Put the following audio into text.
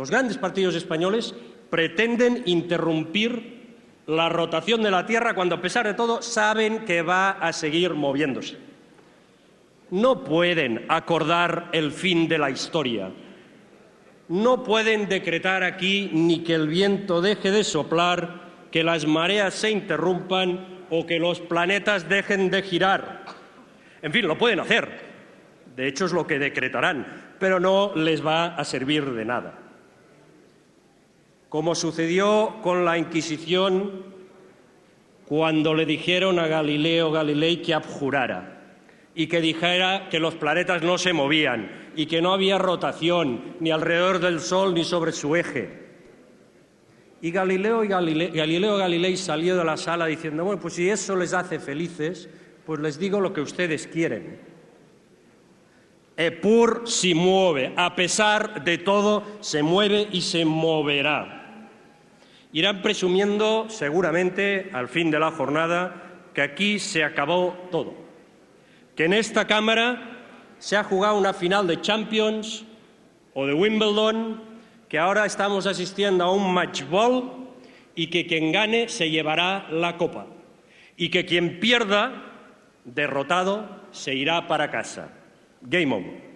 Los grandes partidos españoles pretenden interrumpir la rotación de la Tierra cuando, a pesar de todo, saben que va a seguir moviéndose. No pueden acordar el fin de la historia. No pueden decretar aquí ni que el viento deje de soplar, que las mareas se interrumpan o que los planetas dejen de girar. En fin, lo pueden hacer. De hecho, es lo que decretarán, pero no les va a servir de nada. Como sucedió con la Inquisición cuando le dijeron a Galileo Galilei que abjurara y que dijera que los planetas no se movían y que no había rotación ni alrededor del Sol ni sobre su eje. Y Galileo, Galilei, Galileo Galilei salió de la sala diciendo, bueno, pues si eso les hace felices, pues les digo lo que ustedes quieren. Epur se mueve, a pesar de todo, se mueve y se moverá. Irán presumiendo, seguramente, al fin de la jornada, que aquí se acabó todo, que en esta Cámara se ha jugado una final de Champions o de Wimbledon, que ahora estamos asistiendo a un match ball y que quien gane se llevará la copa y que quien pierda, derrotado, se irá para casa. Game on.